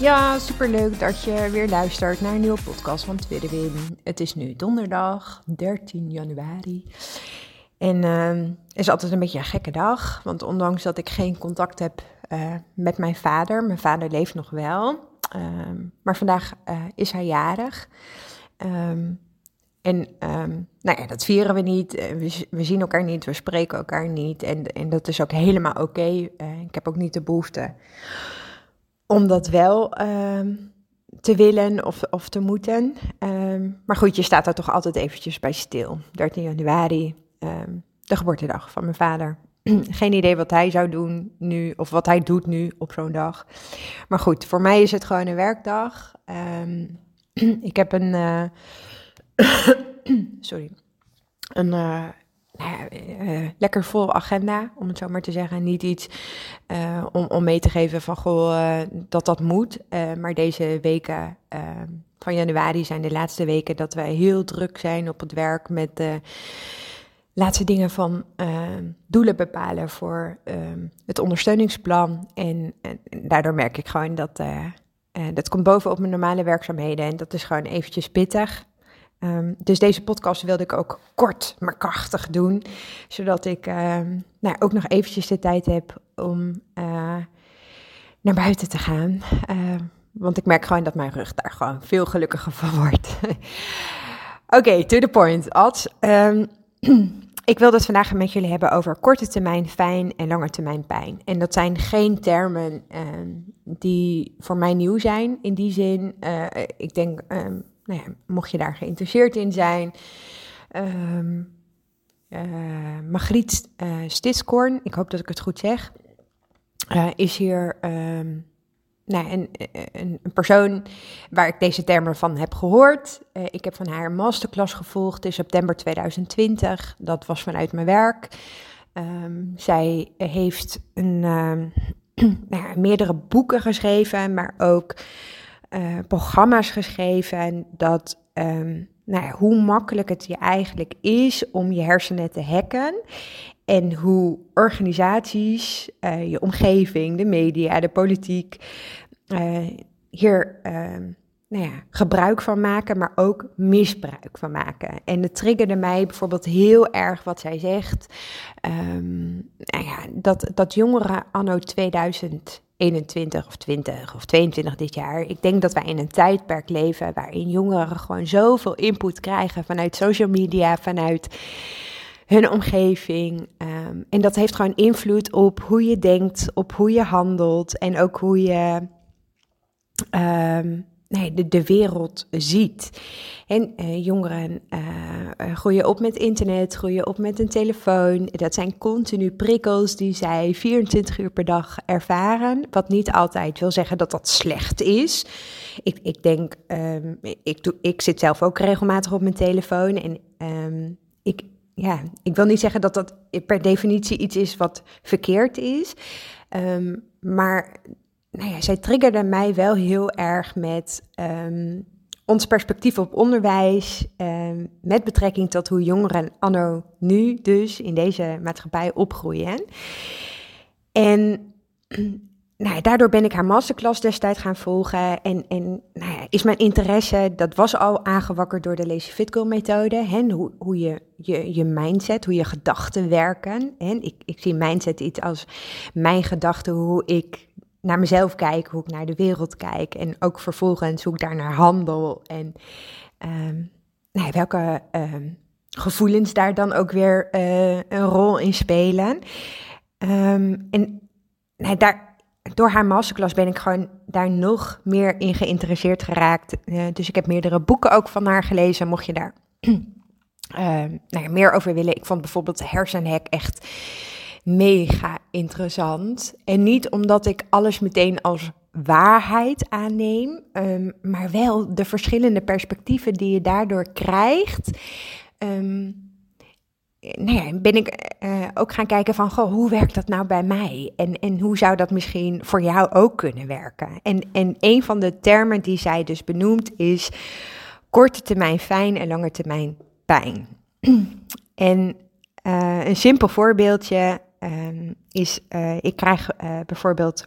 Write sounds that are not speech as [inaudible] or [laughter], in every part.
Ja, superleuk dat je weer luistert naar een nieuwe podcast van Tweede Win. Het is nu donderdag, 13 januari. En uh, het is altijd een beetje een gekke dag, want ondanks dat ik geen contact heb uh, met mijn vader, mijn vader leeft nog wel, uh, maar vandaag uh, is hij jarig. Um, en nou ja, dat vieren we niet, we, we, zien elkaar niet, we spreken elkaar niet en, en dat is ook helemaal oké. Ik heb ook niet de behoefte om dat wel um, te willen of, of te moeten. Um, maar goed, je staat daar toch altijd eventjes bij stil. 13 januari, um, de geboortedag van mijn vader. [clears throat] Geen idee wat hij zou doen nu, of wat hij doet nu op zo'n dag. Maar goed, voor mij is het gewoon een werkdag. [clears throat] ik heb een. Uh, [coughs] sorry. Een. Nou uh, lekker vol agenda, om het zo maar te zeggen. Niet iets uh, om, om mee te geven van goh, dat dat moet. maar deze weken van januari zijn de laatste weken dat wij heel druk zijn op het werk met de laatste dingen van doelen bepalen voor het ondersteuningsplan. En, en, daardoor merk ik gewoon dat dat komt bovenop mijn normale werkzaamheden. En dat is gewoon eventjes pittig. Um, dus deze podcast wilde ik ook kort maar krachtig doen, zodat ik uh, nou, ook nog eventjes de tijd heb om uh, naar buiten te gaan. Uh, want ik merk gewoon dat mijn rug daar gewoon veel gelukkiger van wordt. [laughs] Oké, to the point, Ad. Um, [clears throat] ik wil het vandaag met jullie hebben over korte termijn fijn en lange termijn pijn. En dat zijn geen termen die voor mij nieuw zijn. In die zin, ik denk nou ja, mocht je daar geïnteresseerd in zijn. Um, Margriet uh, Stitskorn, ik hoop dat ik het goed zeg, uh, is hier um, nou, een, een, persoon waar ik deze termen van heb gehoord. ik heb van haar een masterclass gevolgd in september 2020. Dat was vanuit mijn werk. Um, zij heeft een, [clears throat] nou meerdere boeken geschreven, maar ook uh, programma's geschreven dat um, nou ja, hoe makkelijk het je eigenlijk is om je hersenen te hacken. En hoe organisaties, uh, je omgeving, de media, de politiek uh, hier nou ja, gebruik van maken, maar ook misbruik van maken. En het triggerde mij bijvoorbeeld heel erg wat zij zegt. Um, nou ja, dat, dat jongeren anno 2000 21 of 20 of 22 dit jaar. Ik denk dat wij in een tijdperk leven waarin jongeren gewoon zoveel input krijgen vanuit social media, vanuit hun omgeving. Um, en dat heeft gewoon invloed op hoe je denkt, op hoe je handelt en ook hoe je um, nee, de, de wereld ziet. En uh, jongeren uh, groeien op met internet, groeien op met een telefoon. Dat zijn continu prikkels die zij 24 uur per dag ervaren. Wat niet altijd wil zeggen dat dat slecht is. Ik, ik denk, um, ik, doe, ik zit zelf ook regelmatig op mijn telefoon. En um, ik, ja, ik wil niet zeggen dat dat per definitie iets is wat verkeerd is. Um, maar nou ja, zij triggerde mij wel heel erg met um, ons perspectief op onderwijs, um, met betrekking tot hoe jongeren anno nu dus in deze maatschappij opgroeien. En [clears throat] nou ja, daardoor ben ik haar masterclass destijds gaan volgen. En, en nou ja, is mijn interesse, dat was al aangewakkerd door de Lazy Fit Girl methode. Hè, hoe, hoe je, je je mindset, hoe je gedachten werken. En ik, ik zie mindset iets als mijn gedachten, hoe ik naar mezelf kijk, hoe ik naar de wereld kijk. En ook vervolgens hoe ik daar naar handel. En um, nou, welke um, gevoelens daar dan ook weer uh, een rol in spelen. Um, en nou, daar, door haar masterclass ben ik gewoon daar nog meer in geïnteresseerd geraakt. Uh, dus ik heb meerdere boeken ook van haar gelezen, mocht je daar [clears throat] nou ja, meer over willen. Ik vond bijvoorbeeld Hersenhek echt mega interessant. En niet omdat ik alles meteen als waarheid aanneem, ehm, maar wel de verschillende perspectieven die je daardoor krijgt. Um, nou ja, ben ik uh, ook gaan kijken van, goh, hoe werkt dat nou bij mij? En, en hoe zou dat misschien voor jou ook kunnen werken? En, en een van de termen die zij dus benoemt is korte termijn fijn en lange termijn pijn. [clears throat] en uh, een simpel voorbeeldje um, is, uh, ik krijg bijvoorbeeld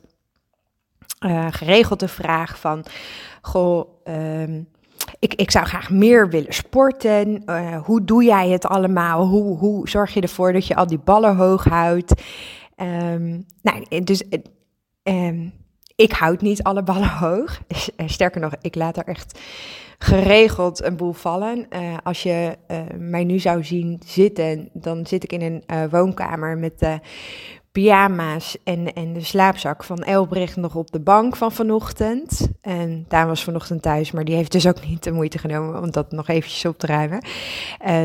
geregeld de vraag van, goh, um, ik, ik zou graag meer willen sporten. Hoe doe jij het allemaal? Hoe, hoe zorg je ervoor dat je al die ballen hoog houdt? Um, nou, dus ik houd niet alle ballen [laughs] hoog. Sterker nog, ik laat er echt geregeld een boel vallen. Uh, als je uh, mij nu zou zien zitten, dan zit ik in een uh, woonkamer met pyjama's en, en de slaapzak van Elbricht nog op de bank van vanochtend. En Daan was vanochtend thuis, maar die heeft dus ook niet de moeite genomen om dat nog eventjes op te ruimen.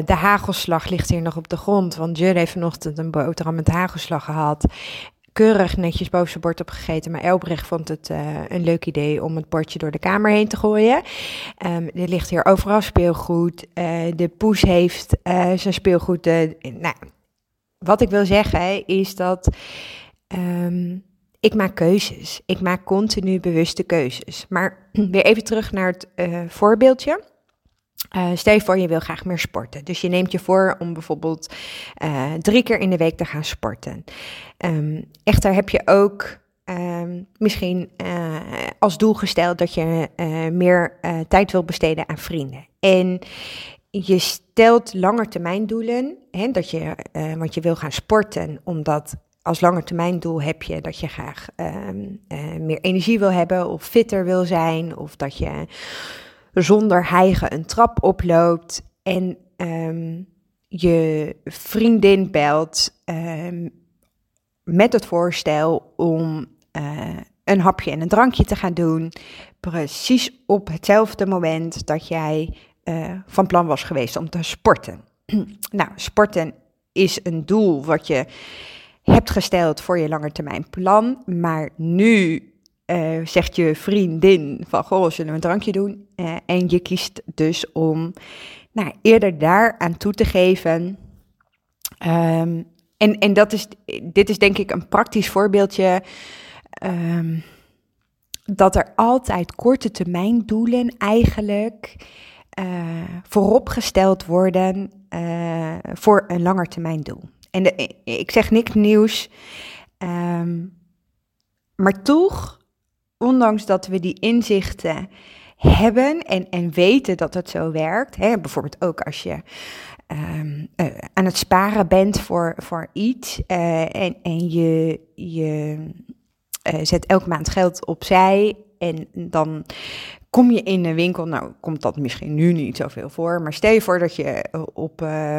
De hagelslag ligt hier nog op de grond, want Jur heeft vanochtend een boterham met hagelslag gehad keurig netjes boven zijn bord opgegeten. Maar Elbrecht vond het uh, een leuk idee om het bordje door de kamer heen te gooien. Er ligt hier overal speelgoed. Uh, de poes heeft uh, zijn speelgoed. nou, wat ik wil zeggen is dat um, ik maak keuzes. Ik maak continu bewuste keuzes. Maar [clears throat] weer even terug naar het voorbeeldje. Uh, stel je voor, je wil graag meer sporten. Dus je neemt je voor om bijvoorbeeld uh, drie keer in de week te gaan sporten. Um, echter heb je ook um, misschien uh, als doel gesteld dat je meer tijd wil besteden aan vrienden. En je stelt langetermijndoelen, hè, dat je, want je wil gaan sporten, omdat als langetermijndoel heb je dat je graag uh, meer energie wil hebben of fitter wil zijn, of dat je zonder hijgen een trap oploopt en um, je vriendin belt um, met het voorstel om uh, een hapje en een drankje te gaan doen, precies op hetzelfde moment dat jij uh, van plan was geweest om te sporten. [clears throat] nou, sporten is een doel wat je hebt gesteld voor je langetermijnplan, maar nu uh, zegt je vriendin van, goh, zullen we een drankje doen? Uh, en je kiest dus om nou, eerder daar aan toe te geven. Um, en en dat is, dit is denk ik een praktisch voorbeeldje. Um, dat er altijd korte termijn doelen eigenlijk uh, vooropgesteld worden voor een langetermijndoel. En de, ik zeg niks nieuws, um, maar toch, ondanks dat we die inzichten hebben en, en weten dat het zo werkt, hè, bijvoorbeeld ook als je um, uh, aan het sparen bent voor, voor iets en, en je, je zet elke maand geld opzij en dan kom je in een winkel, nou komt dat misschien nu niet zoveel voor, maar stel je voor dat je eh, op uh,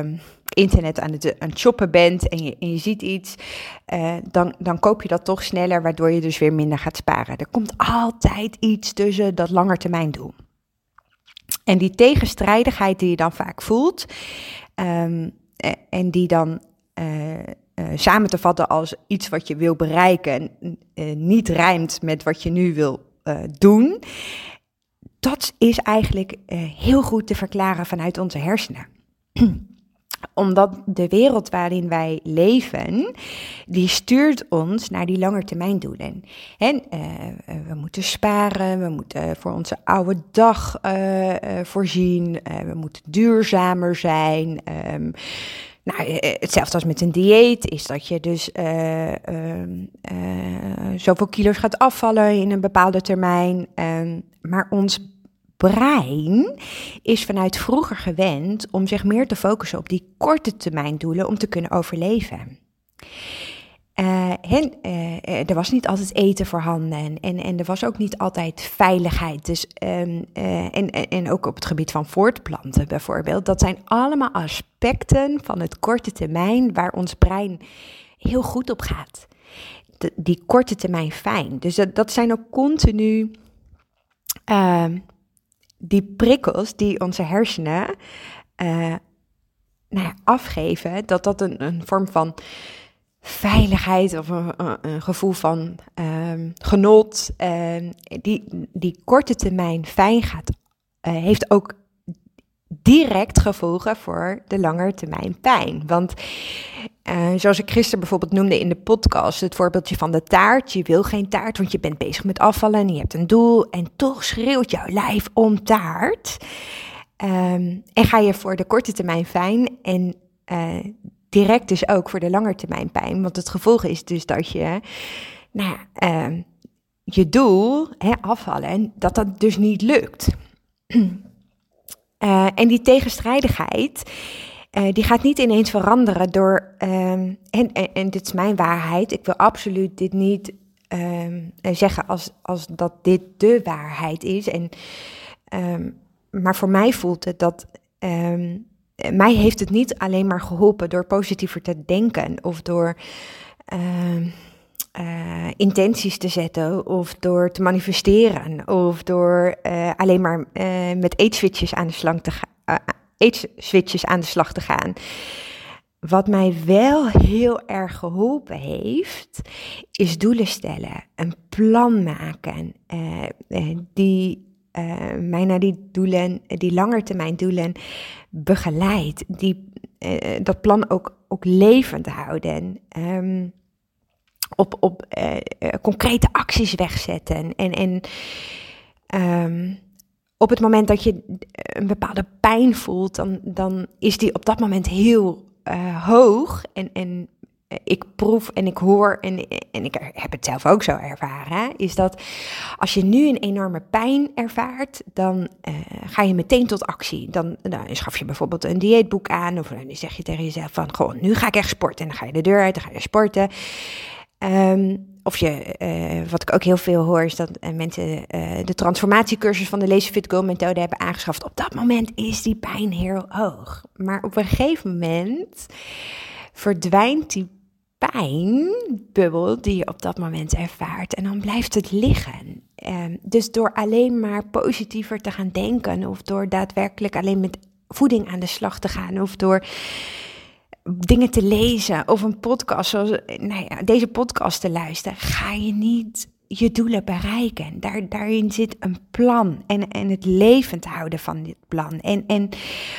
internet aan het, shoppen bent en je, en je ziet iets, uh, dan, dan koop je dat toch sneller, waardoor je dus weer minder gaat sparen. Er komt altijd iets tussen dat langetermijndoel. En die tegenstrijdigheid die je dan vaak voelt, um, en die dan uh, samen te vatten als iets wat je wil bereiken, niet rijmt met wat je nu wil doen, dat is eigenlijk heel goed te verklaren vanuit onze hersenen. [clears throat] Omdat de wereld waarin wij leven, die stuurt ons naar die langetermijndoelen. En uh, we moeten sparen, we moeten voor onze oude dag uh, voorzien, we moeten duurzamer zijn. Um, nou, hetzelfde als met een dieet is dat je dus uh, zoveel kilo's gaat afvallen in een bepaalde termijn. Ehm, maar ons brein is vanuit vroeger gewend om zich meer te focussen op die korte termijn doelen om te kunnen overleven. Uh, er was niet altijd eten voorhanden en, en er was ook niet altijd veiligheid. Dus, um, uh, en, en ook op het gebied van voortplanten bijvoorbeeld. Dat zijn allemaal aspecten van het korte termijn waar ons brein heel goed op gaat. Die korte termijn fijn. Dus dat, dat zijn ook continu ehm, die prikkels die onze hersenen uh, nou ja, afgeven, dat dat een, een vorm van veiligheid of een, gevoel van um, genot. Um, die, die korte termijn fijn gaat, uh, heeft ook direct gevolgen voor de lange termijn pijn. Want uh, zoals ik gisteren bijvoorbeeld noemde in de podcast, het voorbeeldje van de taart. Je wil geen taart, want je bent bezig met afvallen en je hebt een doel. En toch schreeuwt jouw lijf om taart. Um, en ga je voor de korte termijn fijn en uh, direct dus ook voor de lange termijn pijn. Want het gevolg is dus dat je, nou ja, uh, je doel, hè, afvallen, dat dat dus niet lukt. [clears throat] Uh, en die tegenstrijdigheid, uh, die gaat niet ineens veranderen door, um, en, en, dit is mijn waarheid, ik wil absoluut dit niet um, zeggen als, als dat dit de waarheid is. En, um, maar voor mij voelt het dat mij heeft het niet alleen maar geholpen door positiever te denken of door uh, intenties te zetten of door te manifesteren of door uh, alleen maar uh, met eetswitches aan de slag te gaan. eetswitches aan de slag te gaan. Wat mij wel heel erg geholpen heeft, is doelen stellen, een plan maken, die mij naar die doelen, die langetermijn doelen begeleidt. Die dat plan ook, ook levend houden. Um, op op uh, concrete acties wegzetten. En, en um, op het moment dat je een bepaalde pijn voelt, dan, dan is die op dat moment heel hoog. En, en ik proef en ik hoor en, en ik heb het zelf ook zo ervaren, is dat als je nu een enorme pijn ervaart, dan ga je meteen tot actie. Dan, dan schaf je bijvoorbeeld een dieetboek aan of dan zeg je tegen jezelf van, gewoon nu ga ik echt sporten. En dan ga je de deur uit, dan ga je sporten. Um, of je, uh, wat ik ook heel veel hoor, is dat uh, mensen uh, de transformatiecursus van de Lazy Fit Go methode hebben aangeschaft. Op dat moment is die pijn heel hoog. Maar op een gegeven moment verdwijnt die pijnbubbel die je op dat moment ervaart. En dan blijft het liggen. Um, dus door alleen maar positiever te gaan denken, of door daadwerkelijk alleen met voeding aan de slag te gaan, of door dingen te lezen of een podcast zoals nou ja, deze podcast te luisteren, ga je niet je doelen bereiken. Daar, daarin zit een plan en, en het levend houden van dit plan. En, en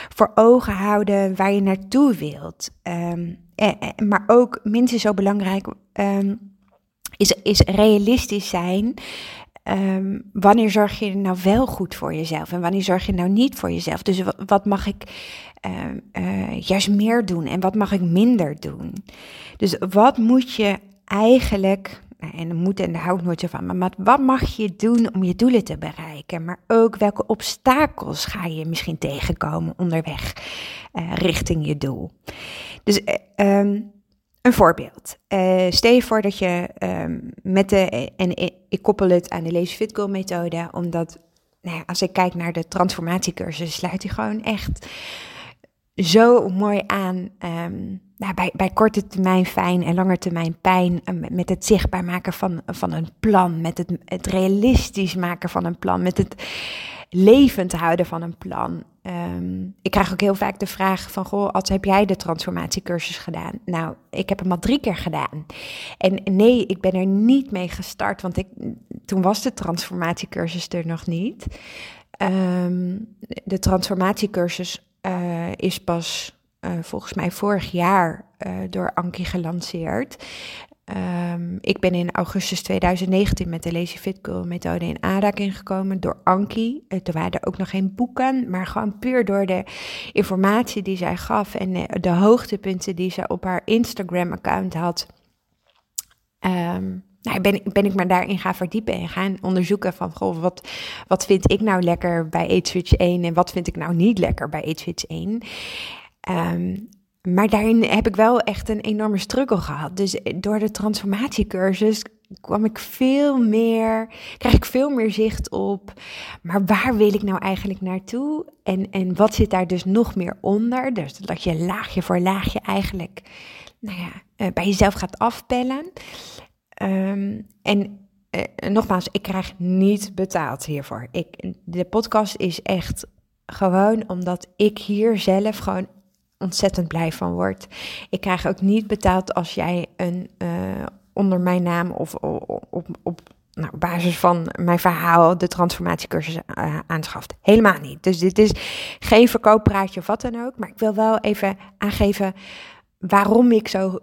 voor ogen houden waar je naartoe wilt. Um, maar ook minstens zo belangrijk um, is, is realistisch zijn. Um, wanneer zorg je nou wel goed voor jezelf en wanneer zorg je nou niet voor jezelf? Dus wat, mag ik uh, juist meer doen en wat mag ik minder doen? Dus wat moet je eigenlijk en dan moet en daar hou ik nooit zo van. Maar wat mag je doen om je doelen te bereiken? Maar ook welke obstakels ga je misschien tegenkomen onderweg uh, richting je doel? Dus uh, um, een voorbeeld. Uh, stel je voor dat je um, met de, en ik koppel het aan de Lazy Fit Goal methode, omdat nou ja, als ik kijk naar de transformatiecursus, sluit die gewoon echt zo mooi aan um, nou, bij, bij korte termijn fijn en lange termijn pijn. Uh, met het zichtbaar maken van, van een plan. Met het, het realistisch maken van een plan. Met het levend houden van een plan. Um, ik krijg ook heel vaak de vraag van, goh, als heb jij de transformatiecursus gedaan? Nou, ik heb hem al drie keer gedaan. En nee, ik ben er niet mee gestart, want ik, toen was de transformatiecursus er nog niet. Um, de transformatiecursus uh, is pas uh, volgens mij vorig jaar uh, door Anki gelanceerd. Um, ik ben in augustus 2019 met de Lazy Fit Girl methode in aanraking gekomen door Anki. Uh, er waren ook nog geen boeken, maar gewoon puur door de informatie die zij gaf en de, hoogtepunten die ze op haar Instagram account had. Um, nou, ben, ben ik me daarin gaan verdiepen en gaan onderzoeken van, wat, wat vind ik nou lekker bij AgeSwitch 1 en wat vind ik nou niet lekker bij AgeSwitch 1. Um, maar daarin heb ik wel echt een enorme struggle gehad. Dus door de transformatiecursus kwam ik veel meer, krijg ik veel meer zicht op. Maar waar wil ik nou eigenlijk naartoe? En, en wat zit daar dus nog meer onder? Dus dat je laagje voor laagje eigenlijk, nou ja, uh, bij jezelf gaat afpellen. Um, en uh, nogmaals, ik krijg niet betaald hiervoor. Ik, de podcast is echt gewoon omdat ik hier zelf gewoon ontzettend blij van word. Ik krijg ook niet betaald als jij een onder mijn naam of op, op, nou, basis van mijn verhaal de transformatiecursus uh, aanschaft. Helemaal niet. Dus dit is geen verkooppraatje of wat dan ook. Maar ik wil wel even aangeven waarom ik zo, uh,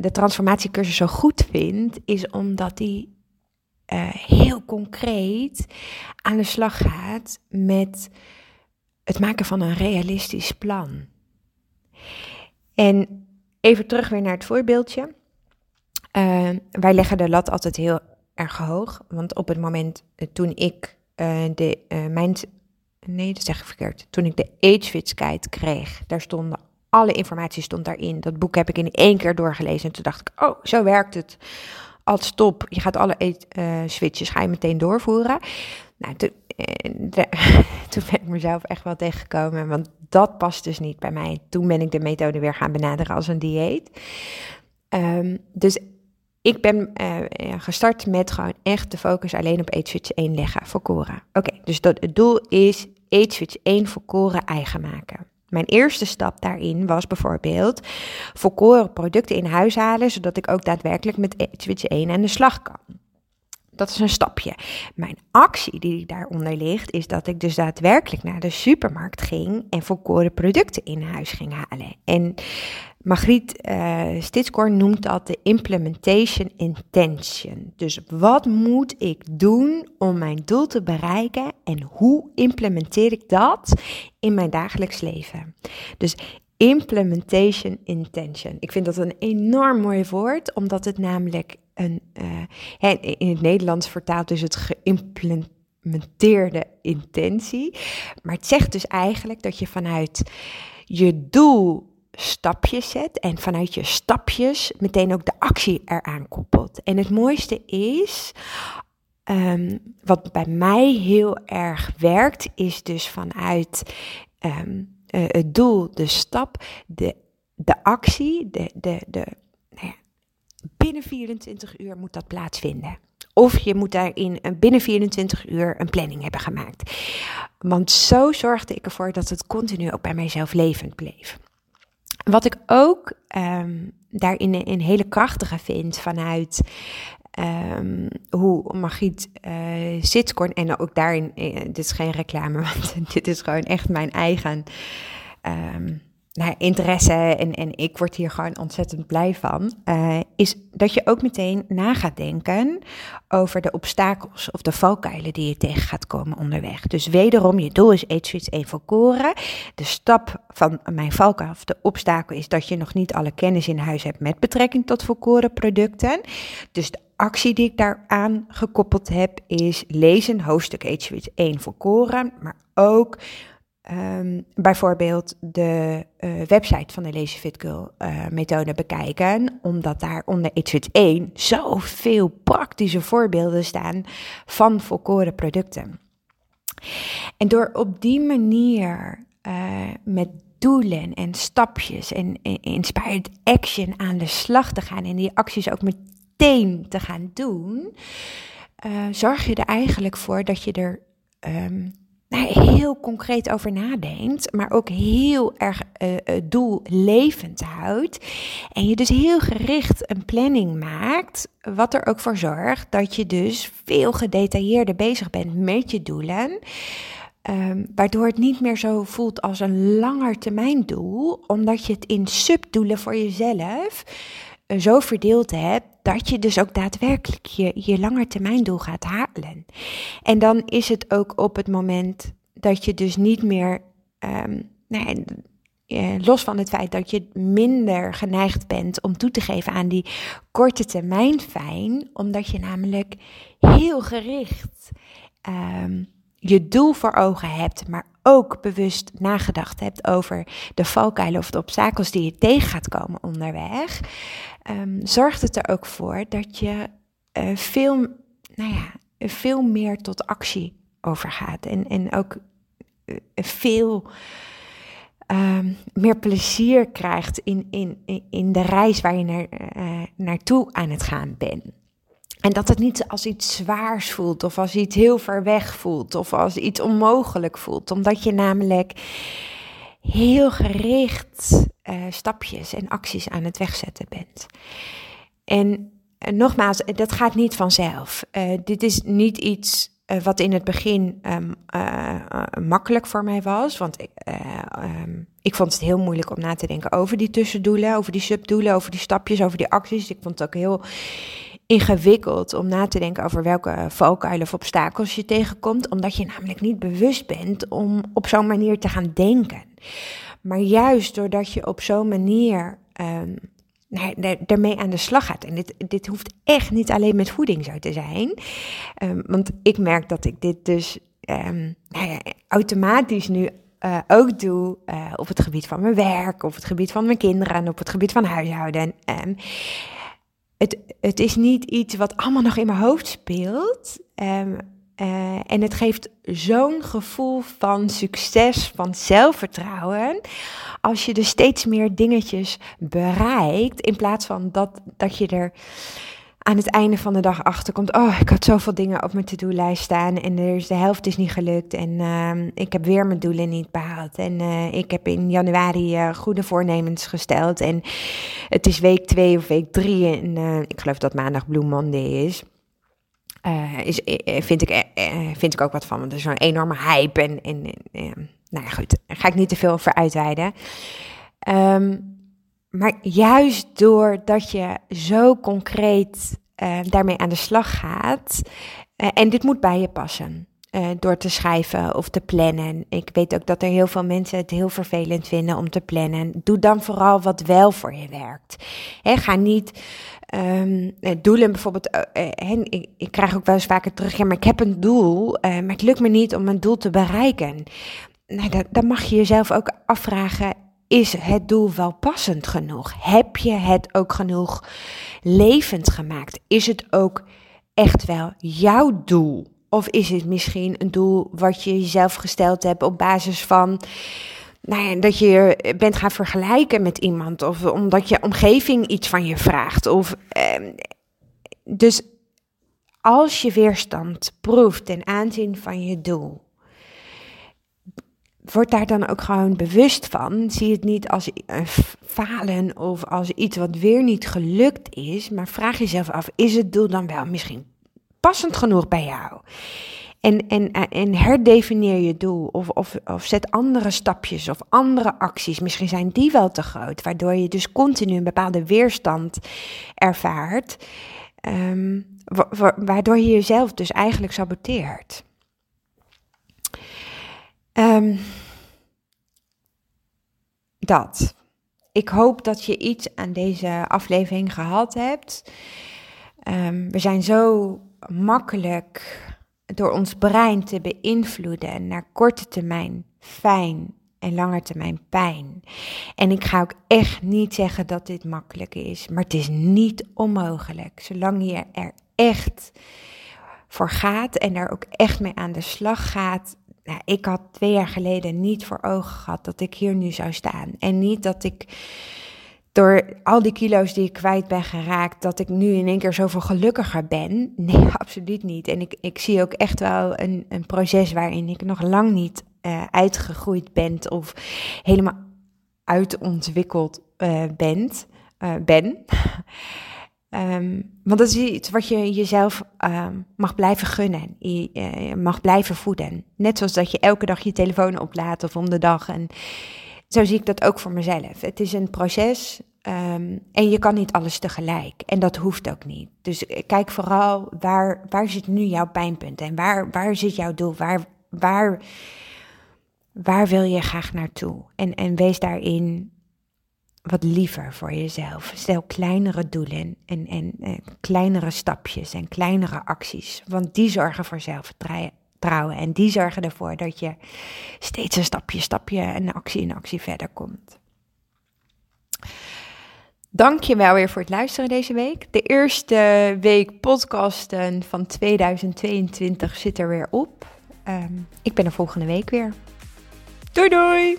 de transformatiecursus zo goed vind. Is omdat die heel concreet aan de slag gaat met het maken van een realistisch plan. En even terug weer naar het voorbeeldje. wij leggen de lat altijd heel erg hoog. Want op het moment eh, toen ik uh, de mijn. Nee, dat zeg ik verkeerd. Toen ik de age kreeg, daar stonden alle informatie stond daarin. Dat boek heb ik in één keer doorgelezen. En toen dacht ik, oh, zo werkt het. Als stop, je gaat alle uh, switches meteen doorvoeren. Nou, [laughs] toen ben ik mezelf echt wel tegengekomen, want dat past dus niet bij mij. Toen ben ik de methode weer gaan benaderen als een dieet. Um, dus ik ben uh, gestart met gewoon echt de focus alleen op Eat Switch 1 leggen voor Cora. Oké, dus dat, het doel is Eat Switch 1 voor Cora eigen maken. Mijn eerste stap daarin was bijvoorbeeld voor Cora producten in huis halen, zodat ik ook daadwerkelijk met Eat Switch 1 aan de slag kan. Dat is een stapje. Mijn actie die daaronder ligt, is dat ik dus daadwerkelijk naar de supermarkt ging en volkoren producten in huis ging halen. En Margriet uh, noemt dat de implementation intention. Dus wat moet ik doen om mijn doel te bereiken en hoe implementeer ik dat in mijn dagelijks leven? Dus implementation intention. Ik vind dat een enorm mooi woord, omdat het namelijk een, uh, in het Nederlands vertaald is het geïmplementeerde intentie. Maar het zegt dus eigenlijk dat je vanuit je doel stapjes zet en vanuit je stapjes meteen ook de actie eraan koppelt. En het mooiste is, um, wat bij mij heel erg werkt, is dus vanuit um, uh, het doel, de stap, de, de actie, de, de, de, nou binnen 24 uur moet dat plaatsvinden. Of je moet daarin binnen 24 uur een planning hebben gemaakt. Want zo zorgde ik ervoor dat het continu ook bij mijzelf levend bleef. Wat ik ook um, daarin een hele krachtige vind vanuit um, hoe Margriet uh, eh, Sitskorn, en ook daarin, uh, dit is geen reclame, [laughs] want dit is gewoon echt mijn eigen um, nou, interesse en, en ik word hier gewoon ontzettend blij van, uh, is dat je ook meteen na gaat denken over de obstakels of de valkuilen die je tegen gaat komen onderweg. Dus wederom, je doel is Eat Switch 1 voorkoren. De stap van mijn valkuil of de obstakel is dat je nog niet alle kennis in huis hebt met betrekking tot volkoren producten. Dus de actie die ik daaraan gekoppeld heb is lezen hoofdstuk Eat Switch 1 voorkoren, maar ook Um, bijvoorbeeld de uh, website van de Lazy Fit Girl uh, methode bekijken, omdat daar onder It's 1 zoveel praktische voorbeelden staan van volkoren producten. En door op die manier uh, met doelen en stapjes en, en inspired action aan de slag te gaan en die acties ook meteen te gaan doen, zorg je er eigenlijk voor dat je er um, heel concreet over nadenkt, maar ook heel erg uh, doellevend houdt. En je dus heel gericht een planning maakt, wat er ook voor zorgt dat je dus veel gedetailleerder bezig bent met je doelen. Um, waardoor het niet meer zo voelt als een langetermijndoel, omdat je het in subdoelen voor jezelf zo verdeeld hebt dat je dus ook daadwerkelijk je, je langetermijndoel gaat halen. En dan is het ook op het moment dat je dus niet meer, um, los van het feit dat je minder geneigd bent om toe te geven aan die korte termijn fijn, omdat je namelijk heel gericht um, je doel voor ogen hebt, maar ook bewust nagedacht hebt over de valkuilen of de obstakels die je tegen gaat komen onderweg, um, zorgt het er ook voor dat je uh, veel, nou ja, veel meer tot actie overgaat. En, en ook uh, veel um, meer plezier krijgt in, in, in de reis waar je naar, uh, naartoe aan het gaan bent. En dat het niet als iets zwaars voelt, of als iets heel ver weg voelt, of als iets onmogelijk voelt. Omdat je namelijk heel gericht uh, stapjes en acties aan het wegzetten bent. En uh, nogmaals, dat gaat niet vanzelf. Dit is niet iets wat in het begin um, makkelijk voor mij was. Want ik, um, ik vond het heel moeilijk om na te denken over die tussendoelen, over die subdoelen, over die stapjes, over die acties. Ik vond het ook heel ingewikkeld om na te denken over welke valkuilen of obstakels je tegenkomt, omdat je namelijk niet bewust bent om op zo'n manier te gaan denken. Maar juist doordat je op zo'n manier um, ermee aan de slag gaat. En dit, dit hoeft echt niet alleen met voeding zo te zijn. Um, want ik merk dat ik dit dus um, nou ja, automatisch nu uh, ook doe uh, op het gebied van mijn werk, op het gebied van mijn kinderen en op het gebied van huishouden. Het, het is niet iets wat allemaal nog in mijn hoofd speelt. Uh, en het geeft zo'n gevoel van succes, van zelfvertrouwen. Als je dus steeds meer dingetjes bereikt. In plaats van dat, dat je er aan het einde van de dag achterkomt. Oh, ik had zoveel dingen op mijn to-do-lijst staan. En er is, de helft is niet gelukt. En uh, ik heb weer mijn doelen niet behaald. En uh, ik heb in januari uh, goede voornemens gesteld. En het is week twee of week drie. En ik geloof dat maandag Blue Monday is. Is vind, ik, vind ik ook wat van. Want er is zo'n enorme hype. En, nou ja, goed. Daar ga ik niet te veel over uitweiden. Um, maar juist doordat je zo concreet daarmee aan de slag gaat, en dit moet bij je passen. Door te schrijven of te plannen. Ik weet ook dat er heel veel mensen het heel vervelend vinden om te plannen. Doe dan vooral wat wel voor je werkt. He, ga niet um, doelen bijvoorbeeld. ik, ik, krijg ook wel eens vaker terug. Ja, maar ik heb een doel, maar het lukt me niet om mijn doel te bereiken. Nou, dan mag je jezelf ook afvragen is het doel wel passend genoeg? Heb je het ook genoeg levend gemaakt? Is het ook echt wel jouw doel? Of is het misschien een doel wat je jezelf gesteld hebt op basis van nou ja, dat je bent gaan vergelijken met iemand of omdat je omgeving iets van je vraagt. Of, eh, dus als je weerstand proeft ten aanzien van je doel, word daar dan ook gewoon bewust van. Zie het niet als falen of als iets wat weer niet gelukt is. Maar vraag jezelf af, is het doel dan wel misschien passend genoeg bij jou? En, en, en herdefinieer je doel of, of, of zet andere stapjes of andere acties. Misschien zijn die wel te groot, waardoor je dus continu een bepaalde weerstand ervaart. Um, waardoor je jezelf dus eigenlijk saboteert. Um, dat. Ik hoop dat je iets aan deze aflevering gehad hebt. Um, we zijn zo makkelijk door ons brein te beïnvloeden naar korte termijn fijn en lange termijn pijn. En ik ga ook echt niet zeggen dat dit makkelijk is, maar het is niet onmogelijk. Zolang je er echt voor gaat en er ook echt mee aan de slag gaat, nou, ik had twee jaar geleden niet voor ogen gehad dat ik hier nu zou staan. En niet dat ik door al die kilo's die ik kwijt ben geraakt, dat ik nu in één keer zoveel gelukkiger ben. [laughs] Nee, absoluut niet. En ik, ik zie ook echt wel een, een proces waarin ik nog lang niet uh, uitgegroeid ben of helemaal uitontwikkeld uh, bent, uh, ben. Um, [laughs] want dat is iets wat je jezelf um, mag blijven gunnen. Je, mag blijven voeden. Net zoals dat je elke dag je telefoon oplaadt of om de dag. En zo zie ik dat ook voor mezelf. Het is een proces um, en je kan niet alles tegelijk. En dat hoeft ook niet. Dus eh, kijk vooral waar, waar zit nu jouw pijnpunt en waar, waar zit jouw doel? Waar, waar, waar wil je graag naartoe? En, en wees daarin wat liever voor jezelf. Stel kleinere doelen en, en, en kleinere stapjes en kleinere acties. Want die zorgen voor zelfvertrouwen. En die zorgen ervoor dat je steeds een stapje, stapje en actie in actie verder komt. Dank je wel weer voor het luisteren deze week. De eerste week podcasten van 2022 zit er weer op. Um, ik ben er volgende week weer. Doei doei!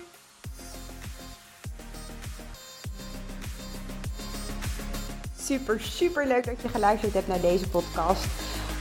Super, super leuk dat je geluisterd hebt naar deze podcast.